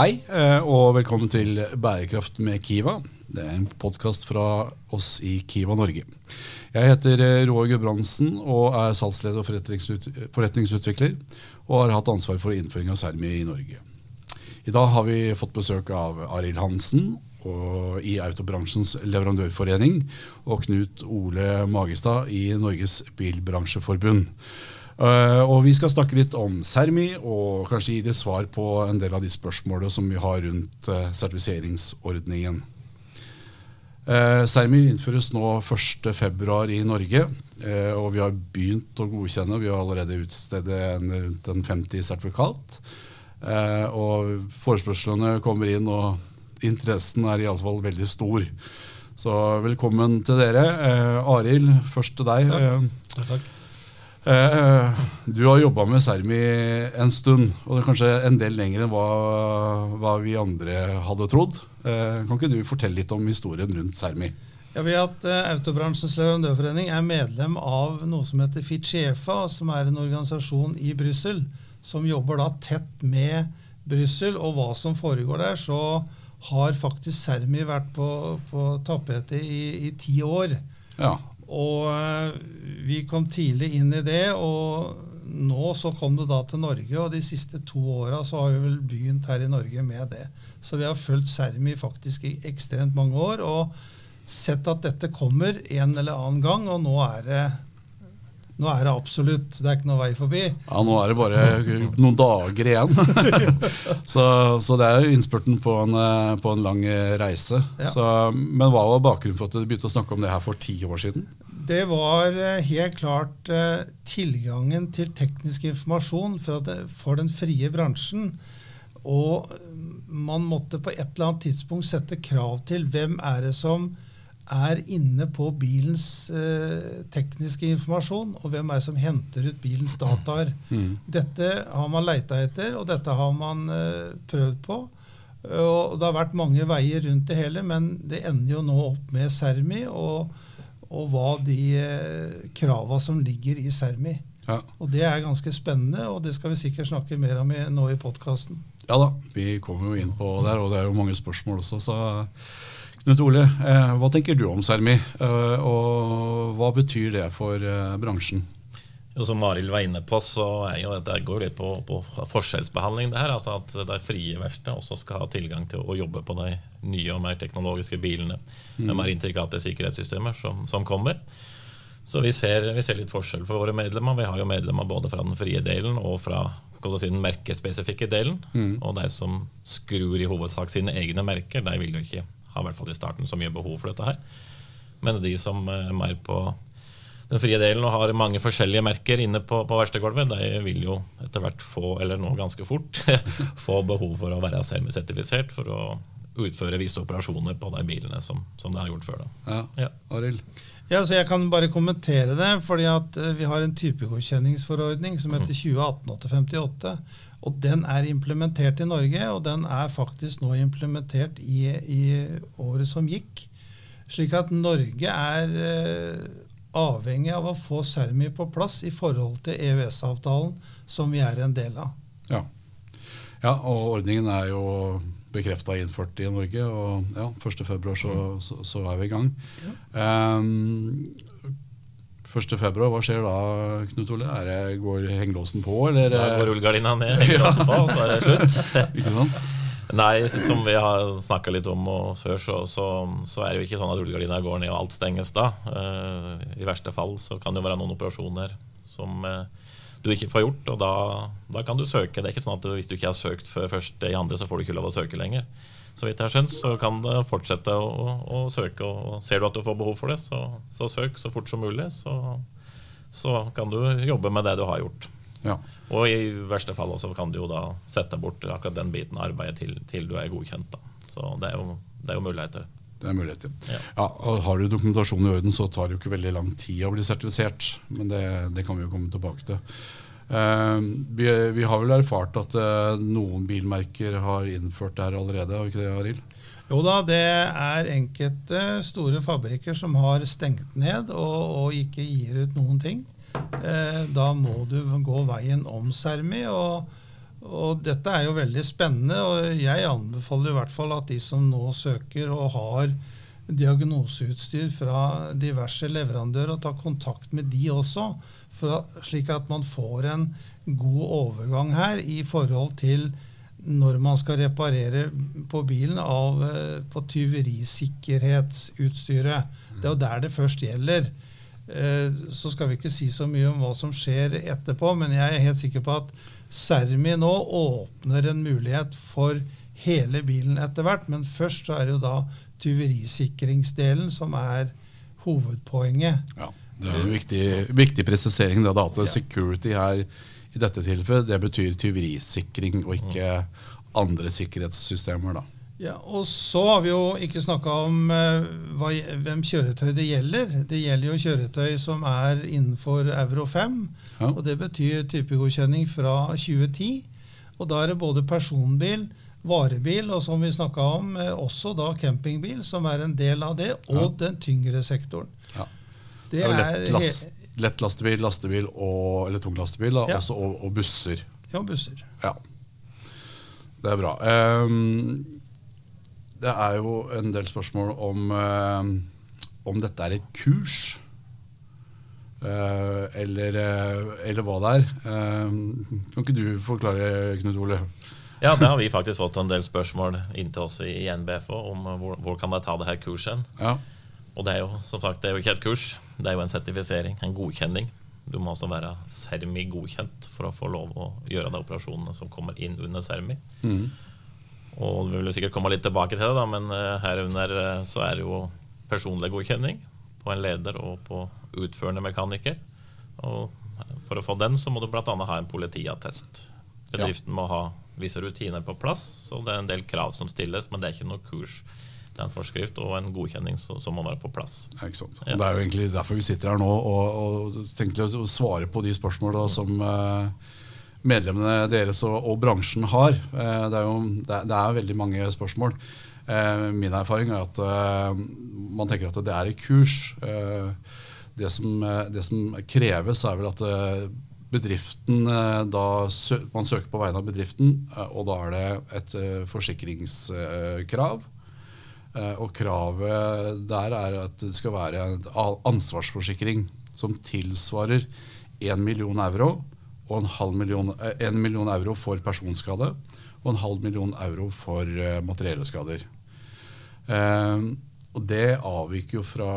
Hei, eh, og velkommen til Bærekraft med Kiva. Det er en podkast fra oss i Kiva Norge. Jeg heter eh, Roar Gudbrandsen og er salgsleder og forretningsutvikler. Og har hatt ansvar for innføring av Sermi i Norge. I dag har vi fått besøk av Arild Hansen i Autobransjens leverandørforening og Knut Ole Magestad i Norges Bilbransjeforbund. Uh, og Vi skal snakke litt om Sermi og kanskje gi det svar på en del av de spørsmålene som vi har rundt uh, sertifiseringsordningen. Uh, Sermi innføres nå 1.2 i Norge, og vi har begynt å godkjenne. Vi har allerede utstedet rundt en 50 sertifikat. og Forespørslene kommer inn, og interessen er iallfall veldig stor. Så velkommen til dere. Arild, først til deg. Takk. Takk. Eh, du har jobba med Sermi en stund, og det er kanskje en del lenger enn hva, hva vi andre hadde trodd. Eh, kan ikke du fortelle litt om historien rundt Sermi? Ja, vi at eh, Autobransjens leverandørforening er medlem av noe som heter FITSJEFA, som er en organisasjon i Brussel som jobber da tett med Brussel og hva som foregår der. Så har faktisk Sermi vært på, på tapetet i, i ti år. Ja. Og eh, vi kom tidlig inn i det. og nå så kom det da til Norge, og de siste to åra så har vi vel begynt her i Norge med det. Så vi har fulgt Sermi faktisk i ekstremt mange år og sett at dette kommer en eller annen gang, og nå er det nå er det absolutt. Det er ikke noe vei forbi. Ja, Nå er det bare noen dager igjen. så, så, det er jo innspurten på en, eh, på en lang reise. Ja. Så, men hva var bakgrunnen for at du begynte å snakke om det her for ti år siden? Det var eh, helt klart tilgangen til teknisk informasjon for, for den frie bransjen. Og man måtte på et eller annet tidspunkt sette krav til hvem er det som er inne på bilens eh, tekniske informasjon, og hvem er det som henter ut bilens dataer. Mm. Dette har man leita etter, og dette har man eh, prøvd på. Og Det har vært mange veier rundt det hele, men det ender jo nå opp med Sermi og, og hva de eh, krava som ligger i Sermi. Ja. Og Det er ganske spennende, og det skal vi sikkert snakke mer om i, nå i podkasten. Ja da, vi kommer jo inn på det, og det er jo mange spørsmål også. så Knut Ole, eh, hva tenker du om Sermi, eh, og hva betyr det for bransjen? Jo, som Arild var inne på, så er jo dette går litt på, på forskjellsbehandling. det her, altså At de frie verkstedene også skal ha tilgang til å jobbe på de nye og mer teknologiske bilene mm. med mer intrikate sikkerhetssystemer som, som kommer. Så vi ser, vi ser, litt forskjell for våre medlemmer. Vi har jo medlemmer både fra den frie delen og fra si, den merkespesifikke delen. Mm. Og de som skrur i hovedsak sine egne merker, de vil jo ikke ha i hvert fall i starten så mye behov for dette her. Mens de som er mer på den frie delen og har mange forskjellige merker inne på, på verkstedgulvet, de vil jo etter hvert få, eller nå ganske fort, få behov for å være sertifisert for å utføre visse operasjoner på de bilene som, som det har gjort før. Da. Ja, Arild? Ja, så Jeg kan bare kommentere det. fordi at eh, Vi har en typegodkjenningsforordning som heter 2018-858. Mhm. Og den er implementert i Norge, og den er faktisk nå implementert i, i året som gikk. Slik at Norge er eh, avhengig av å få Sermi på plass i forhold til EØS-avtalen, som vi er en del av. Ja. ja og ordningen er jo bekrefta innført i Norge, og ja, 1.2. Så, så, så er vi i gang. Ja. Um, 1.2. Hva skjer da, Knut Ole? Er det, går hengelåsen på, eller? Da går rullegardina ned, hengelåsen på, og så er det slutt. ikke sant? Nei, som vi har snakka litt om før, så, så, så, er det jo ikke sånn at rullegardina går ned og alt stenges da. Uh, I verste fall så kan det jo være noen operasjoner som uh, du ikke får gjort, og da, da, kan du søke. Det er ikke sånn at du, hvis du ikke har søkt før første i andre, så får du ikke lov å søke lenger. Så vidt jeg har skjønt, så kan det fortsette å, å, søke. og Ser du at du får behov for det, så, så søk så fort som mulig. Så, så, kan du jobbe med det du har gjort. Ja. Og i verste fall også kan du jo da sette bort akkurat den biten av arbeidet til, til du er godkjent. Da. Så det er, jo, det er jo muligheter. Det er muligheter. Ja. ja. og Har du dokumentasjon i orden, så tar det jo ikke veldig lang tid å bli sertifisert. Men det, det kan vi jo komme tilbake til. Uh, vi, vi, har vel erfart at uh, noen bilmerker har innført det her allerede, har ikke det, Arild? Jo da, det er enkelte store fabrikker som har stengt ned og, og ikke gir ut noen ting. Uh, da må du gå veien om Sermi. og Og dette er jo veldig spennende, og jeg anbefaler i hvert fall at de som nå søker og har diagnoseutstyr fra diverse leverandører, å ta kontakt med de også, at, slik at man får en god overgang her i forhold til når man skal reparere på bilen av, eh, på tyverisikkerhetsutstyret. Det er jo der det først gjelder. Eh, så skal vi ikke si så mye om hva som skjer etterpå, men jeg er helt sikker på at Sermi nå åpner en mulighet for hele bilen etter hvert. Men først så er det jo da tyverisikringsdelen som er hovedpoenget. Ja, Det er en viktig, viktig presisering. Det, da, at security her i dette tilfellet det betyr tyverisikring og ikke andre sikkerhetssystemer. da. Ja, og Så har vi jo ikke snakka om uh, hva, hvem kjøretøy det gjelder. Det gjelder jo kjøretøy som er innenfor Euro 5. Ja. og Det betyr typegodkjenning fra 2010. Og Da er det både personbil, varebil og som vi snakka om, uh, også da campingbil, som er en del av det, og ja. den tyngre sektoren. Ja. Det, det er, lett, last, lett lastebil, lastebil og, eller tung lastebil, da, også, og, og busser. Ja, busser. Ja. Det er bra. Um, det er jo en del spørsmål om, uh, om dette er et kurs. Uh, eller, uh, eller, hva det er. kan ikke du forklare, Knut Ole? Ja, det har vi faktisk fått en del spørsmål inntil oss i NBFO om hvor, hvor kan de ta det her kurset. Ja. Og det er jo som sagt, det er jo ikke et kurs, det er jo en sertifisering, en godkjenning. Du må også være Sermi godkjent for å få lov å gjøre de operasjonene som kommer inn under Sermi. Mm. Og Vi vil sikkert komme litt tilbake til det, da, men uh, herunder uh, så er det jo personlig godkjenning på en leder og på utførende mekaniker. Og For å få den så må du bl.a. ha en politiattest. Bedriften ja. må ha visse rutiner på plass, så det er en del krav som stilles, men det er ikke noe kurs. Det er en forskrift og en godkjenning som må være på plass. Ja, ikke sant. Ja. Det er jo egentlig derfor vi sitter her nå og, og tenker å svare på de spørsmåla som uh, medlemmene deres og, og bransjen har. Eh, det er jo det det er veldig mange spørsmål. Eh, min erfaring er at eh, man tenker at det er et kurs. Det som, det som kreves, er vel at bedriften da Man søker på vegne av bedriften, og da er det et forsikringskrav. Og kravet der er at det skal være en ansvarsforsikring som tilsvarer 1 million euro og en halv million, eh, en million euro for personskade og en halv million euro for uh, materielle skader. Uh, og det avviker jo fra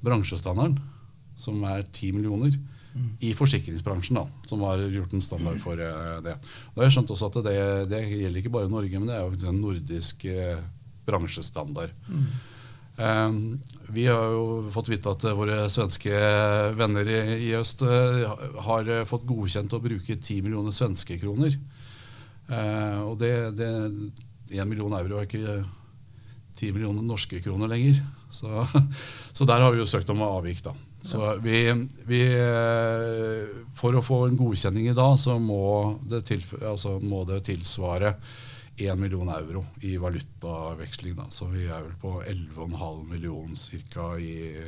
bransjestandarden, som er 10 millioner. Mm. I forsikringsbransjen, da, som har gjort en standard for det. det. jeg har skjønt også at det, det, gjelder ikke bare Norge, men det er jo en nordisk bransjestandard. Mm. Ehm, vi har jo fått vite at våre svenske venner i, i øst eh, har eh, fått godkjent å bruke 10 millioner svenske kroner. Ehm, og det, det 1 million euro er ikke 10 millioner norske kroner lenger. Så, så der har vi jo søkt om avvik, da. Så vi, vi, eh, For å få en godkjenning i dag, så må det, tilf altså må det tilsvare 1 million euro i valutaveksling. Da. Så vi er vel på 11,5 millioner ca. I,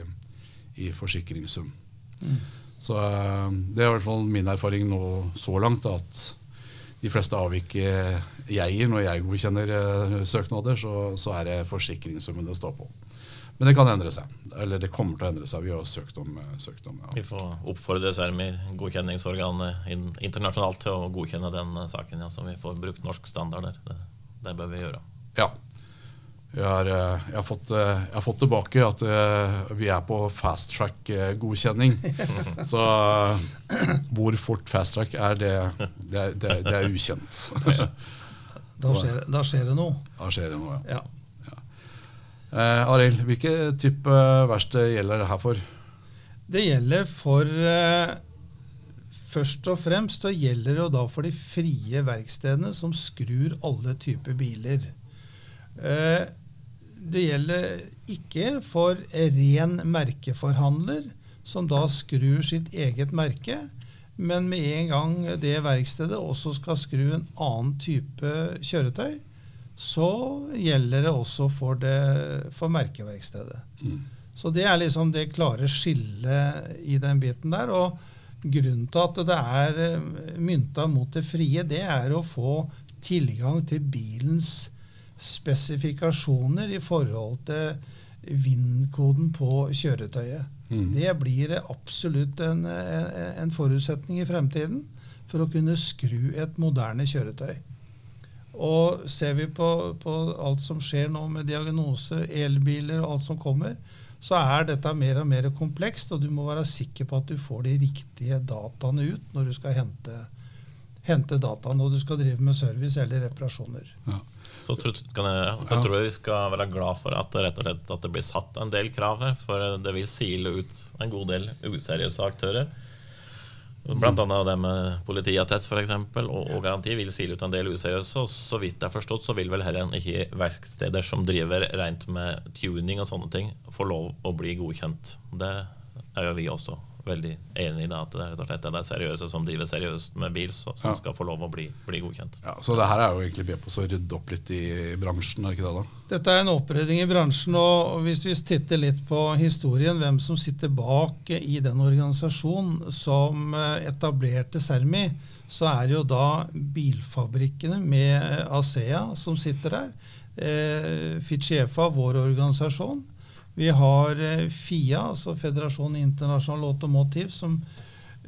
i forsikringssum. Mm. Så eh, det er i hvert fall min erfaring nå så langt. at de fleste avvik jeg gir når jeg godkjenner uh, søknader, så, så, er det forsikringssummen det står på. Men det kan endre seg. Eller det kommer til å endre seg. Vi har søkt om, eh, søkt om ja. Vi får oppfordre Svermi, godkjenningsorganet internasjonalt, til å godkjenne den eh, saken. Ja, så vi får brukt norsk standard der. Det, det bør vi gjøre. Ja. Jeg har, eh, jeg, har fått, jeg har, fått, tilbake at vi er på fast track-godkjenning. Så hvor fort fast track er, det, det, det, det er ukjent. Da skjer, da skjer, det noe. Da skjer det noe, ja. ja. Eh, Arild, hvilke type verksted gjelder det her for? Det gjelder for eh, Først og fremst så gjelder det da for de frie verkstedene som skrur alle typer biler. Eh, det gjelder ikke for ren merkeforhandler, som da skrur sitt eget merke. Men med en gang det verkstedet også skal skru en annen type kjøretøy, så gjelder det også for, det, for merkeverkstedet. Mm. Så det er liksom det klare skillet i den biten der. Og grunnen til at det er eh, mynta mot det frie, det er å få tilgang til bilens spesifikasjoner i forhold til VIN-koden på kjøretøyet. Mm. Det blir absolutt en, en forutsetning i fremtiden for å kunne skru et moderne kjøretøy. Og ser vi på, på alt som skjer nå med diagnose, elbiler og alt som kommer, så er dette mer og mer komplekst, og du må være sikker på at du får de riktige dataene ut når du skal hente, hente data når du skal drive med service eller reparasjoner. Ja. Så, tro, kan jeg, så tror jeg vi skal være glad for at det, rett og slett, at det blir satt en del krav her. For det vil sile ut en god del useriøse aktører. Blant annet det med politiattest for eksempel, og, og garanti vil sile ut en del useriøse. Og så vidt jeg har forstått, så vil vel heller ikke verksteder som driver rent med tuning og sånne ting, få lov å bli godkjent. Det er jo vi også veldig enig i det. at det rett og slett er seriøse som driver seriøst med bil, så, som Ja. skal få lov å bli, bli godkjent. Ja, så det her er jo egentlig med på å rydde opp litt i bransjen, er ikke det da? Dette er en opprydding i bransjen, og hvis vi titter litt på historien, hvem som sitter bak i den organisasjonen som eh, etablerte Sermi, så er det jo da bilfabrikkene med Asea som sitter der. Eh, Fichefa, vår organisasjon. Vi har eh, FIA, altså Federasjonen Internasjonal Automotiv, som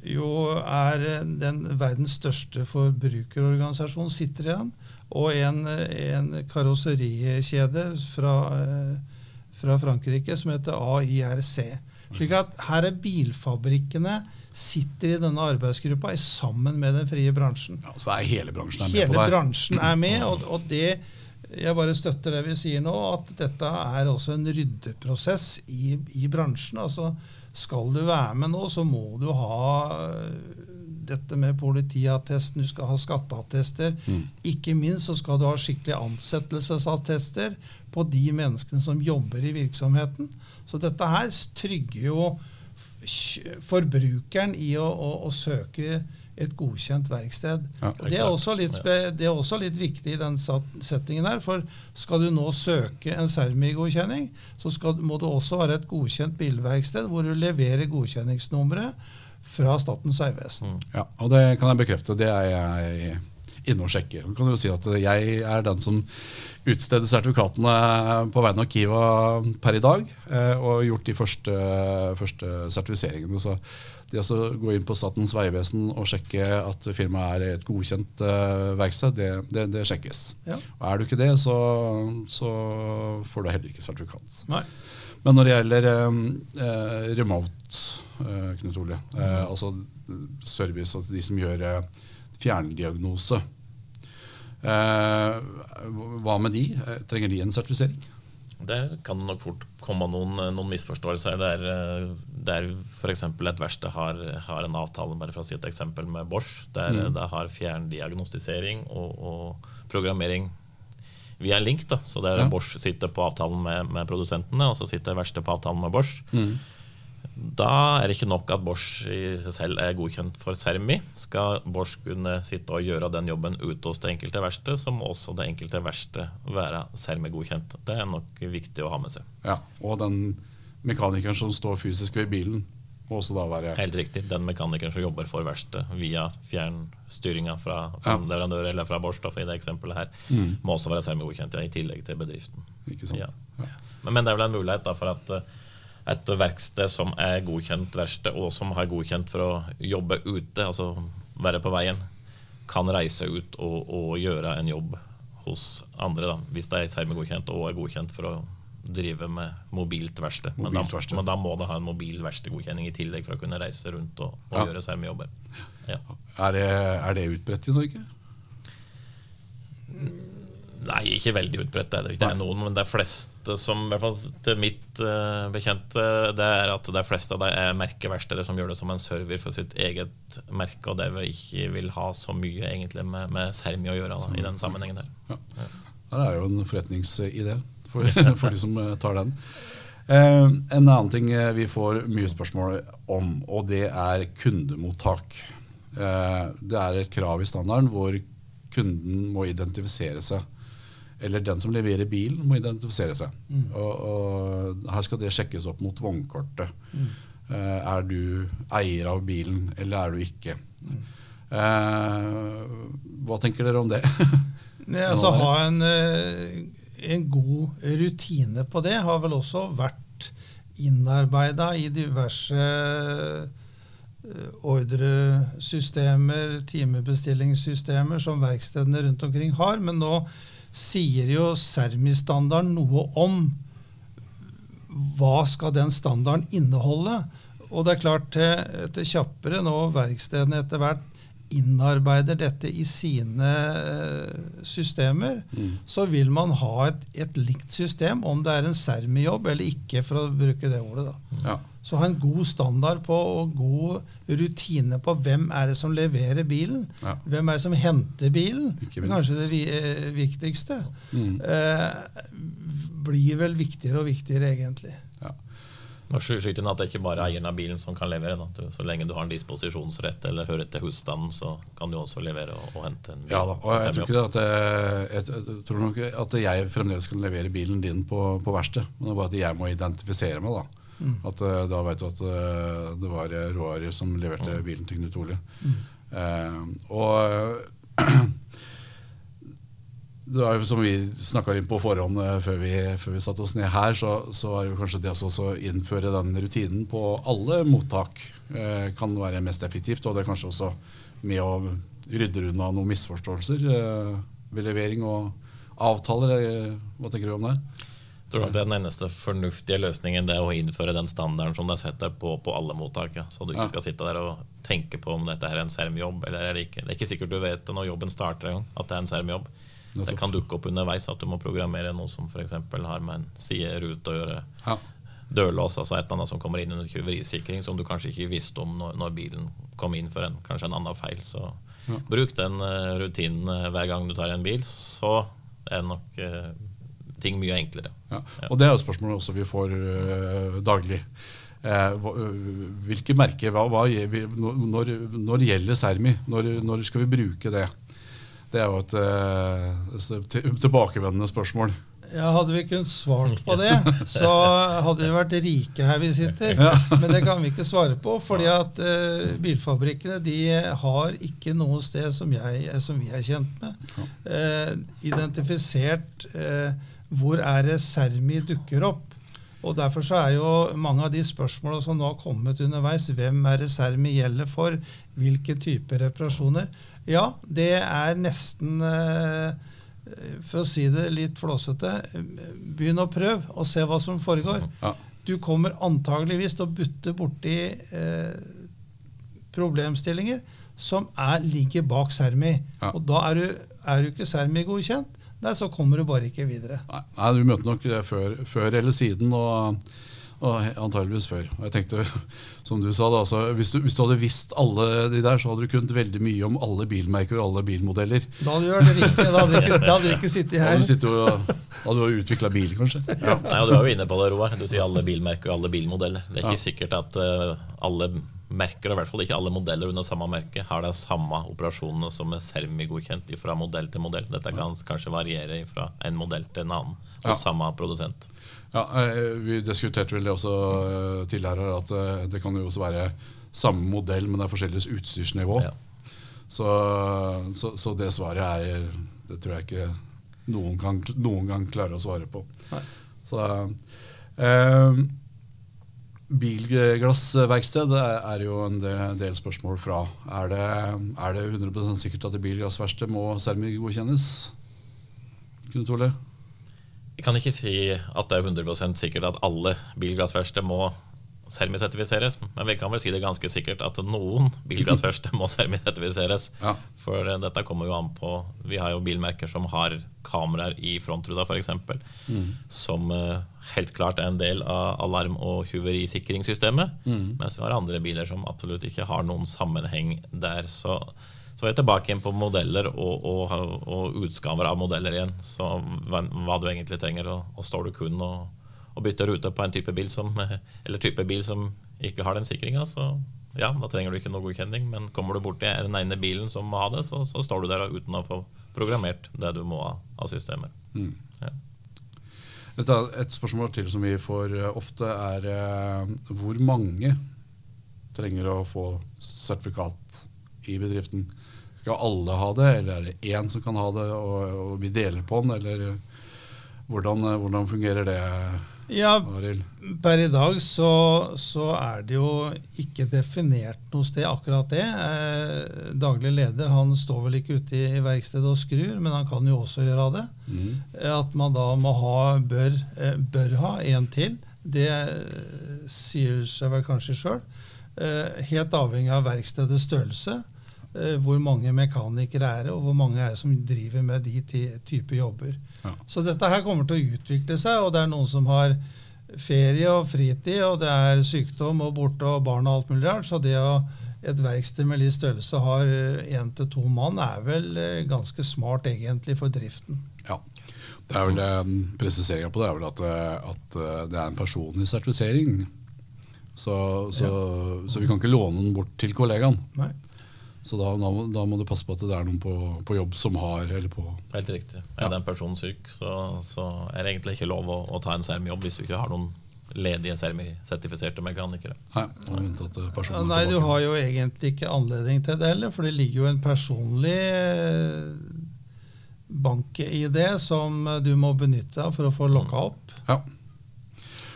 jo er eh, den verdens største forbrukerorganisasjon, sitter i den. Og en, en karosserikjede fra, eh, fra Frankrike som heter AIRC. Slik at her er bilfabrikkene sitter i denne arbeidsgruppa sammen med den frie bransjen. Ja, så er hele bransjen er med Hele på det. Hele bransjen er med, og, og det jeg bare støtter det vi sier nå, at dette er også en ryddeprosess i, i bransjen. Altså, skal du være med nå, så må du ha øh, dette med politiattesten, du skal ha skatteattester. Mm. Ikke minst så skal du ha skikkelige ansettelsesattester på de menneskene som jobber i virksomheten. Så dette her trygger jo forbrukeren i å, å, å søke et godkjent verksted. Ja, det, er også litt det er også litt viktig i den settingen her. For skal du nå søke en Sermi-godkjenning, så skal, må det også være et godkjent bilverksted hvor du leverer godkjenningsnummeret fra Statens vegvesen. Ja, og det kan jeg bekrefte. Det er jeg inne og sjekker. Du kan jo si at jeg er den som utsteder sertifikatene på vegne av Kiva per i dag, eh, og gjort de første, første sertifiseringene. Så det å gå inn på Statens vegvesen og sjekke at firmaet er et godkjent eh, verksted, det, det, det sjekkes. Ja. Og er du ikke det, så, så får du heller ikke sertifikat. Nei. Men når det gjelder eh, eh, remote, eh, Knut Ole, eh, altså service altså de som gjør fjerndiagnose, hva med de? Eh, Trenger de en sertifisering? Det kan nok fort komme noen, noen misforståelser der, eh, der f.eks. et verksted har, har en avtale bare for å si et eksempel med Bosch, der Mm. det har fjerndiagnostisering og, og programmering via link. da, så der Ja. Bosch sitter på avtalen med, med produsentene, og så sitter verkstedet på avtalen med Bosch. Mm. Da er det ikke nok at Bosch i seg selv er godkjent for Sermi. Skal Bosch kunne sitte og gjøre den jobben ute hos det enkelte verksted, så må også det enkelte verksted være Sermi-godkjent. Det er nok viktig å ha med seg. Ja, og den mekanikeren som står fysisk ved bilen, må også da være Helt riktig. Den mekanikeren som jobber for verkstedet via fjernstyringa fra, fra Ja. leverandør eller fra Bosch, da, for i det eksempelet her, Mm. må også være Sermi-godkjent, ja, i tillegg til bedriften. Ikke sant? Ja. Ja. Men, men det er vel en mulighet da, for at eh, et verksted som er godkjent verksted, og som har godkjent for å jobbe ute, altså være på veien, kan reise ut og, og gjøre en jobb hos andre, da, hvis det er Sermi-godkjent og er godkjent for å drive med mobilt verksted. Men, men da må det ha en mobil verkstedgodkjenning i tillegg for å kunne reise rundt og, og Ja. gjøre Sermi-jobber. Ja. Er, det, er det utbredt i Norge? Nei, ikke veldig utbredt. Det er, noen, men det er fleste som, i hvert fall til mitt eh, bekjente, det er at det er fleste av dem er merkeverksteder som gjør det som en server for sitt eget merke, og derved ikke vil ha så mye egentlig med, med Sermi å gjøre da, i den sammenhengen der. Ja. Det er jo en forretningsidé for, for de som eh, tar den. Eh, en annen ting eh, vi får mye spørsmål om, og det er kundemottak. Eh, det er et krav i standarden hvor kunden må identifisere seg. Eller den som leverer bilen, må identifisere seg. Og, og her skal det sjekkes opp mot vognkortet. Eh, er du eier av bilen, eller er du ikke? Eh, hva tenker dere om det? Nei, altså Ha en, eh, en god rutine på det har vel også vært innarbeida i diverse ordresystemer, timebestillingssystemer som verkstedene rundt omkring har. Men nå sier jo Sermi-standarden noe om hva skal den standarden inneholde. Og det er klart, til, kjappere nå verkstedene etter hvert innarbeider dette i sine eh, systemer, mm. så vil man ha et, et, likt system, om det er en Sermi-jobb eller ikke, for å bruke det ordet. da. Ja. Så ha en god standard på og god rutine på hvem er det som leverer bilen. Ja. Hvem er det som henter bilen? Kanskje det eh, viktigste. Mm. Eh, blir vel viktigere og viktigere, egentlig. Ja. skyter at det ikke bare er eieren av bilen som kan levere. Da. Så lenge du har en disposisjonsrett eller hører til husstanden, så kan du også levere og, og hente en bil. Ja da, og jeg tror, ikke at jeg, jeg, tror nok at jeg fremdeles kan levere bilen din på, på verksted. Men det er bare at jeg må identifisere meg. Da mm. At uh, Da vet du at uh, det var Roar som leverte bilen til Knut Ole. Mm. Uh, og det var jo Som vi snakka inn på forhånd før, vi, før, vi, satte oss ned her, så, så er det kanskje det å innføre den rutinen på alle mottak eh, kan være mest effektivt. Og det er kanskje også med å rydde unna noen misforståelser eh, ved levering og avtaler. hva tenker du om det? Tror Den eneste fornuftige løsningen det er å innføre den standarden som det er setter på, på alle mottak. Ja. Så du ikke skal sitte der og tenke på om dette er en sermjobb eller er det ikke. Det er ikke sikkert du vet det når jobben starter engang, at det er en sermjobb. Det kan dukke opp underveis at du må programmere noe som f.eks. har med en siderute å gjøre. Ja. Dørlås, altså et eller annet som kommer inn under tyverisikring, som du kanskje ikke visste om når, når bilen kom inn for en, kanskje en annen feil. Så ja. bruk den uh, rutinen uh, hver gang du tar en bil, så er nok uh, ting mye enklere. Ja. Og det er jo spørsmålet også vi får daglig. hvilke merker, hva, hva, når, når, gjelder Sermi? Når, når skal vi bruke det? Det er jo et uh, tilbakevendende spørsmål. Ja, Hadde vi kunnet svart på det, så hadde vi vært rike her vi sitter. Men det kan vi ikke svare på, fordi at uh, bilfabrikkene de har ikke noe sted som, jeg, som vi er kjent med, uh, identifisert hvor er det Sermi dukker opp. Og Derfor så er jo mange av de spørsmålene som nå har kommet underveis, hvem er det Sermi gjelder for, hvilke typer reparasjoner, ja, det er nesten eh, For å si det litt flåsete Begynn å prøve og se hva som foregår. Ja. Du kommer antageligvis til å butte borti eh, problemstillinger som er, ligger bak Sermi. Og da er du, er du ikke Sermi nei, så kommer du bare ikke videre. Nei, Du møter nok det før, før eller siden. og og antageligvis før. Og jeg tenkte, som du sa da, altså, hvis, du, hvis, du, hadde visst alle de der, så hadde du kunnet veldig mye om alle bilmerker og alle bilmodeller. Da hadde du gjort det riktig. Da hadde du ikke, hadde du ikke sittet her. Da hadde du utvikla bil, kanskje. Ja. Nei, og Du er jo inne på det, Roar. Du sier alle bilmerker og alle bilmodeller. Det er ikke ja. sikkert at uh, alle merker, og i hvert fall ikke alle modeller under samme merke, har de samme operasjonene som er Sermi-godkjent fra modell til modell. Dette kan kanskje variere fra en modell til en annen hos ja. samme produsent. Ja, eh, Vi diskuterte vel det også eh, tidligere, at eh, det kan jo også være samme modell, men det er forskjellig utstyrsnivå. Ja. Så, så, så, det svaret er Det tror jeg ikke noen, kan, noen gang klarer å svare på. Nei. Så eh, Bilglassverksted er jo en del spørsmål fra. Er det, er det 100% sikkert at et bilglassverksted må Sermi-godkjennes? Knut Ole? Jeg kan ikke si at det er 100% sikkert at alle bilglassverksted må sermisertifiseres, men vi kan vel si det ganske sikkert at noen bilglassverksted må sermisertifiseres. Ja. For eh, dette kommer jo an på Vi har jo bilmerker som har kameraer i frontruta, f.eks., mm. som uh, helt klart er en del av alarm- og tjuverisikringssystemet. Mm. Mens vi har andre biler som absolutt ikke har noen sammenheng der. Så så er jeg tilbake igjen på modeller og, og, og utgaver av modeller igjen. Så hva, hva du egentlig trenger. Og, og står du kun og, og bytter rute på en type bil som, eller type bil som ikke har den sikringa, så ja, da trenger du ikke noe godkjenning. Men kommer du borti den ene bilen som må ha det, så, så, står du der uten å få programmert det du må ha av systemer. Mm. Ja. Et, et, spørsmål til som vi får eh, ofte, er uh, hvor mange trenger å få sertifikat i bedriften. Skal alle ha det, eller er det én som kan ha det, og, og vi deler på den? Eller hvordan, hvordan fungerer det, Ja, Per i dag så, så er det jo ikke definert noe sted akkurat det. Eh, daglig leder han står vel ikke ute i, i verkstedet og skrur, men han kan jo også gjøre det. Mm. Eh, At man da må ha, bør, eh, bør ha en til, det eh, sier seg vel kanskje sjøl. Helt avhengig av verkstedets størrelse, eh, hvor mange mekanikere er det, og hvor mange er det som driver med de type jobber. Ja. Så dette her kommer til å utvikle seg, og det er noen som har ferie og fritid, og det er sykdom og borte og barn og alt mulig rart. Så det å et verksted med litt størrelse har én til to mann, er vel eh, ganske smart egentlig for driften. Ja. Det er vel eh, Presiseringa på det er vel at, eh, at eh, det er en personlig sertifisering. Så, så, så vi kan ikke låne den bort til kollegaen. Nei. Så da, da, må- da må du passe på at det er noen på, på jobb som har eller på Helt riktig. Er den personen syk, så, så er det egentlig ikke lov å, å ta en sermi-jobb hvis du ikke har noen ledige sermi-sertifiserte mekanikere. Nei, Ja, er nei, du har jo egentlig ikke anledning til det heller, for det ligger jo en personlig eh, bank-ID som du må benytte for å få lokka opp. Ja.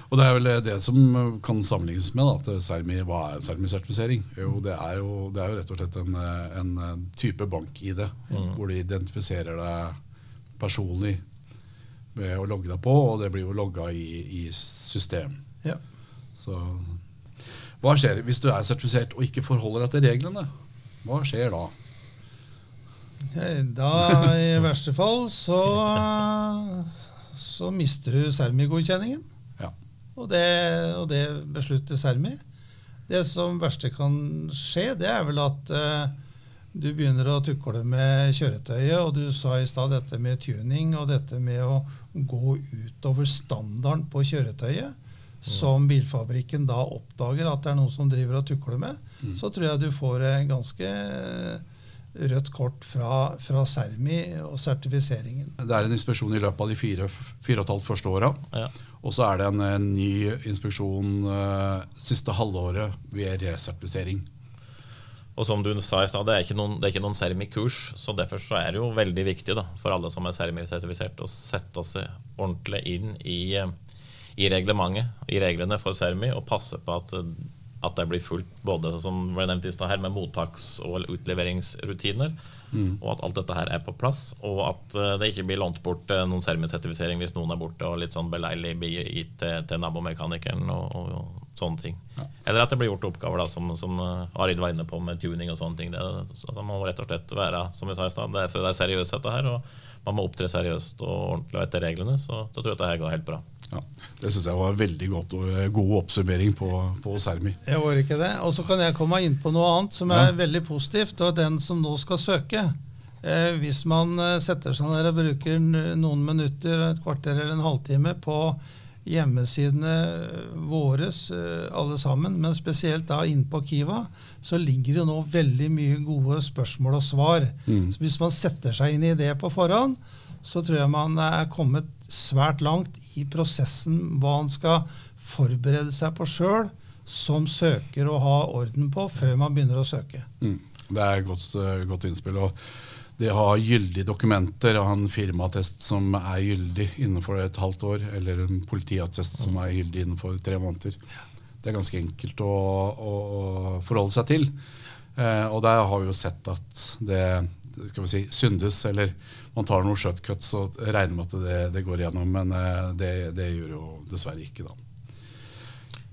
Og det er vel det som kan sammenlignes med da, at Sermi, hva er Sermi-sertifisering? Jo, det er jo, det er jo rett og slett en, en type bank-ID, hvor de identifiserer deg personlig ved å logge deg på, og det blir jo logga i, i system. Ja. Så hva skjer hvis du er sertifisert og ikke forholder deg til reglene? Hva skjer da? Da, i verste fall, så, så mister du Sermi-godkjenningen. Og det, og det beslutter Sermi. Det som verste kan skje, det er vel at uh, du begynner å tukle med kjøretøyet, og du sa i stad dette med tuning og dette med å gå utover standarden på kjøretøyet, som bilfabrikken da oppdager at det er noen som driver og tukler med, så tror jeg du får en ganske rødt kort fra, fra Sermi og sertifiseringen. Det er en inspeksjon i løpet av de fire, fire og et halvt første åra. Ja. Og så er det en, en ny inspeksjon uh, siste halvåret ved resertifisering. Og som du sa i stad, det er ikke noen, det er ikke noen Sermi-kurs, så derfor så er det jo veldig viktig da, for alle som er Sermi-sertifisert, å sette seg ordentlig inn i, eh, i reglementet, i reglene for Sermi, og passe på at, eh, at det blir fulgt både som ble nevnt i stad her, med mottaks- og utleveringsrutiner, og at alt dette her er på plass, og at eh, det ikke blir lånt bort eh, noen Sermi-sertifisering hvis noen er borte, og litt sånn beleilig gitt til, til nabomekanikeren og, og, og sånne ting. Eller at det blir gjort oppgaver da, som, som eh, Arild var inne på med tuning og sånne ting. Det, altså, man må rett og slett være som vi sa i sted, det det er seriøst dette her, og man må opptre seriøst og ordentlig og etter reglene. Så da tror jeg dette går helt bra. Ja, det syns jeg var en veldig godt, og god oppsummering på, på Sermi. Jeg var ikke det. Og så kan jeg komme inn på noe annet som er veldig positivt. og Den som nå skal søke. Eh, hvis man eh, setter seg ned og bruker noen minutter, et kvarter eller en halvtime på hjemmesidene våre, alle sammen, men spesielt da inne på Kiva, så ligger det nå veldig mye gode spørsmål og svar. Mm. Så hvis man setter seg inn i det på forhånd, så tror jeg man er kommet svært langt i prosessen hva man skal forberede seg på sjøl, som søker å ha orden på før man begynner å søke. Mm. Det er et godt, eh, godt innspill. og det å ha gyldige dokumenter og ha en firmaattest som er gyldig innenfor et halvt år, eller en politiattest som er gyldig innenfor tre måneder, det er ganske enkelt å, å, forholde seg til. Eh, og der har vi jo sett at det skal vi si, syndes, eller man tar noen shortcuts og regner med at det, det går igjennom, men eh, det, det gjør jo dessverre ikke, da.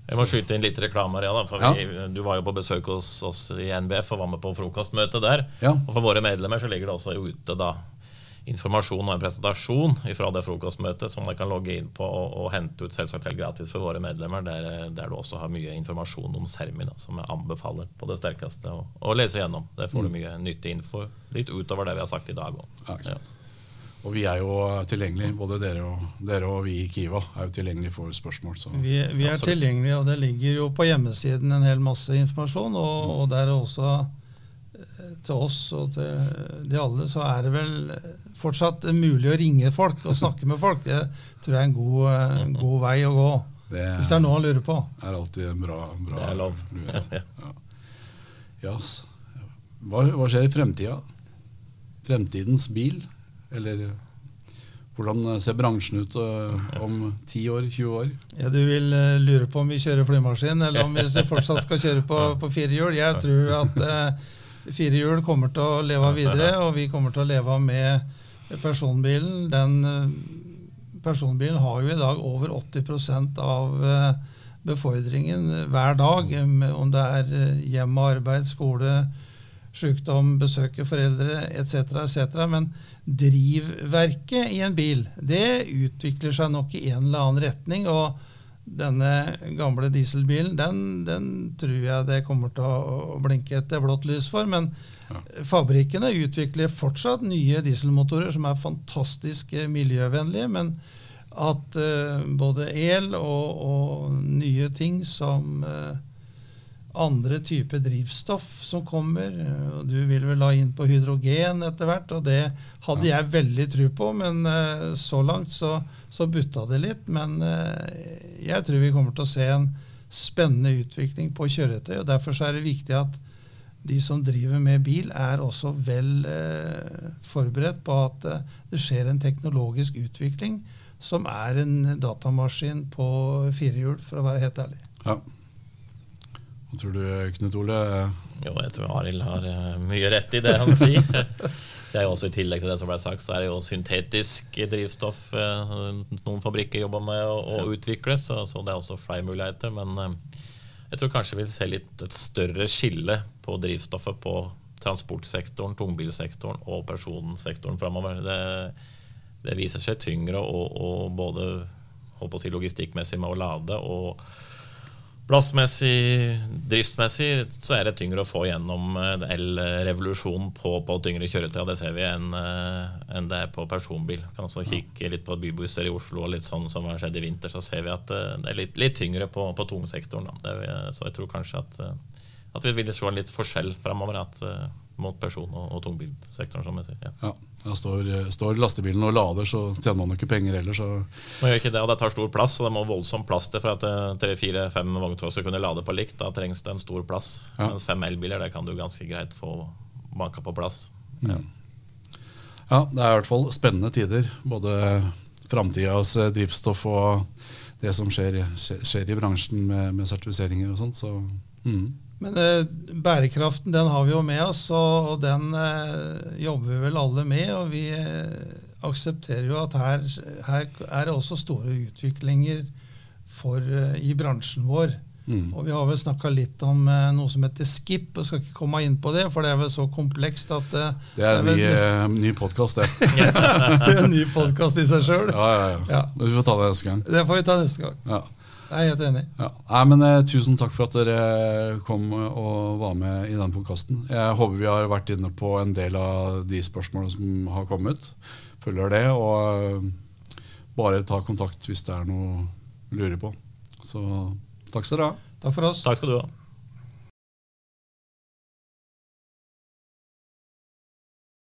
Jeg må skyte inn litt reklame. Ja, for Ja. vi, du var jo på besøk hos oss i NBF og var med på frokostmøtet der. Ja. Og For våre medlemmer så ligger det også ute da informasjon og en presentasjon fra det frokostmøtet som dere kan logge inn på og, og hente ut selvsagt helt gratis for våre medlemmer, der, der du også har mye informasjon om Sermi, da, som jeg anbefaler på det sterkeste å, å lese gjennom. Der får du mye nyttig info, litt utover det vi har sagt i dag òg. Mm. Ja. Og vi er jo tilgjengelige, både dere og, dere og vi i Kiva er jo tilgjengelige for spørsmål. Så. Vi, vi er tilgjengelige, og det ligger jo på hjemmesiden en hel masse informasjon. Og, og der er også eh, til oss og til de alle, så er det vel fortsatt mulig å ringe folk og snakke med folk. Det tror jeg er en god, eh, en god vei å gå. Det Hvis det er noe han lurer på. Det er alltid en bra, bra Det er lov. Ja, hva, hva skjer i fremtida? Fremtidens bil? Eller hvordan ser bransjen ut øh, om 10 år, 20 år? Ja, Du vil eh, lure på om vi kjører flymaskin, eller om vi fortsatt skal kjøre på, på firehjul. Jeg tror at eh, firehjul kommer til å leve videre, og vi kommer til å leve med personbilen. Den eh, personbilen har jo i dag over 80 av eh, befordringen hver dag, eh, om det er eh, hjem og arbeid, skole, sykdom, besøke foreldre etc., etc. Men drivverket i en bil det utvikler seg nok i en eller annen retning. og denne gamle dieselbilen, den, den tror jeg det kommer til å blinke etter blått lys for. Men Ja. fabrikkene utvikler fortsatt nye dieselmotorer som er fantastisk eh, miljøvennlige. Men at uh, både el og, og nye ting som eh, andre typer drivstoff som kommer. og Du vil vel la inn på hydrogen etter hvert, og det hadde jeg veldig tro på. Men eh, så langt så, så butta det litt. Men eh, jeg tror vi kommer til å se en spennende utvikling på kjøretøy. og Derfor så er det viktig at de som driver med bil, er også vel eh, forberedt på at det skjer en teknologisk utvikling som er en datamaskin på fire hjul, for å være helt ærlig. Ja. Tror du, Knut Ole? Jo, jeg tror Arild har eh, mye rett i det han sier. Det er jo også I tillegg til det som ble sagt, så er det jo syntetisk drivstoff eh, noen fabrikker jobber med å, å utvikle, så, så det er også flere muligheter. Men eh, jeg tror kanskje vi ser litt et større skille på drivstoffet på transportsektoren, tungbilsektoren og personsektoren framover. Det, det viser seg tyngre å, å både håper på å si logistikkmessig med å lade og Plassmessig, driftsmessig, så er det tyngre å få gjennom el-revolusjonen på, på tyngre kjøretøy. Det ser vi enn en det er på personbil. Kan også kikke litt på bybusser i Oslo og litt sånn som har skjedd i vinter, så ser vi at eh, det er litt, litt tyngre på, på tungsektoren. Da. Det, så jeg tror kanskje at, eh, at vi vil se en litt forskjell framover eh, mot person- og, og tungbilsektoren, som jeg sier. Ja. Ja, da står, står lastebilen og lader, så tjener man jo ikke penger heller. Så Man gjør ikke det, og det tar stor plass, og det må voldsomt plass til for at eh, tre, fire, fem vogntog skal kunne lade på likt. Da trengs det en stor plass. Ja. Mens fem elbiler det kan du ganske greit få banka på plass. ja. ja, det er i hvert fall spennende tider. Både framtidas eh, drivstoff og det som skjer, skjer i bransjen med, med sertifiseringer og sånt. Så mm. Men eh, bærekraften den har vi jo med oss, og, og den eh, jobber vi vel alle med. Og vi eh, aksepterer jo at her, her er det også store utviklinger for, eh, i bransjen vår. Mm. Og vi har vel snakka litt om eh, noe som heter skip, og skal ikke komme inn på det, for det er vel så komplekst at eh, Det er en ny, nesten ny podkast, det. en ny podkast i seg sjøl. Ja, ja, ja. Ja. Men Vi får ta det neste gang. Det får vi ta neste gang. Ja. Jeg er helt enig. Ja. Nei, men eh, Tusen takk for at dere kom og var med i den podkasten. Jeg håper vi har vært inne på en del av de spørsmålene som har kommet. Følger det. Og eh, bare ta kontakt hvis det er noe du lurer på. Så takk skal dere ha. Takk for oss. Takk skal du ha.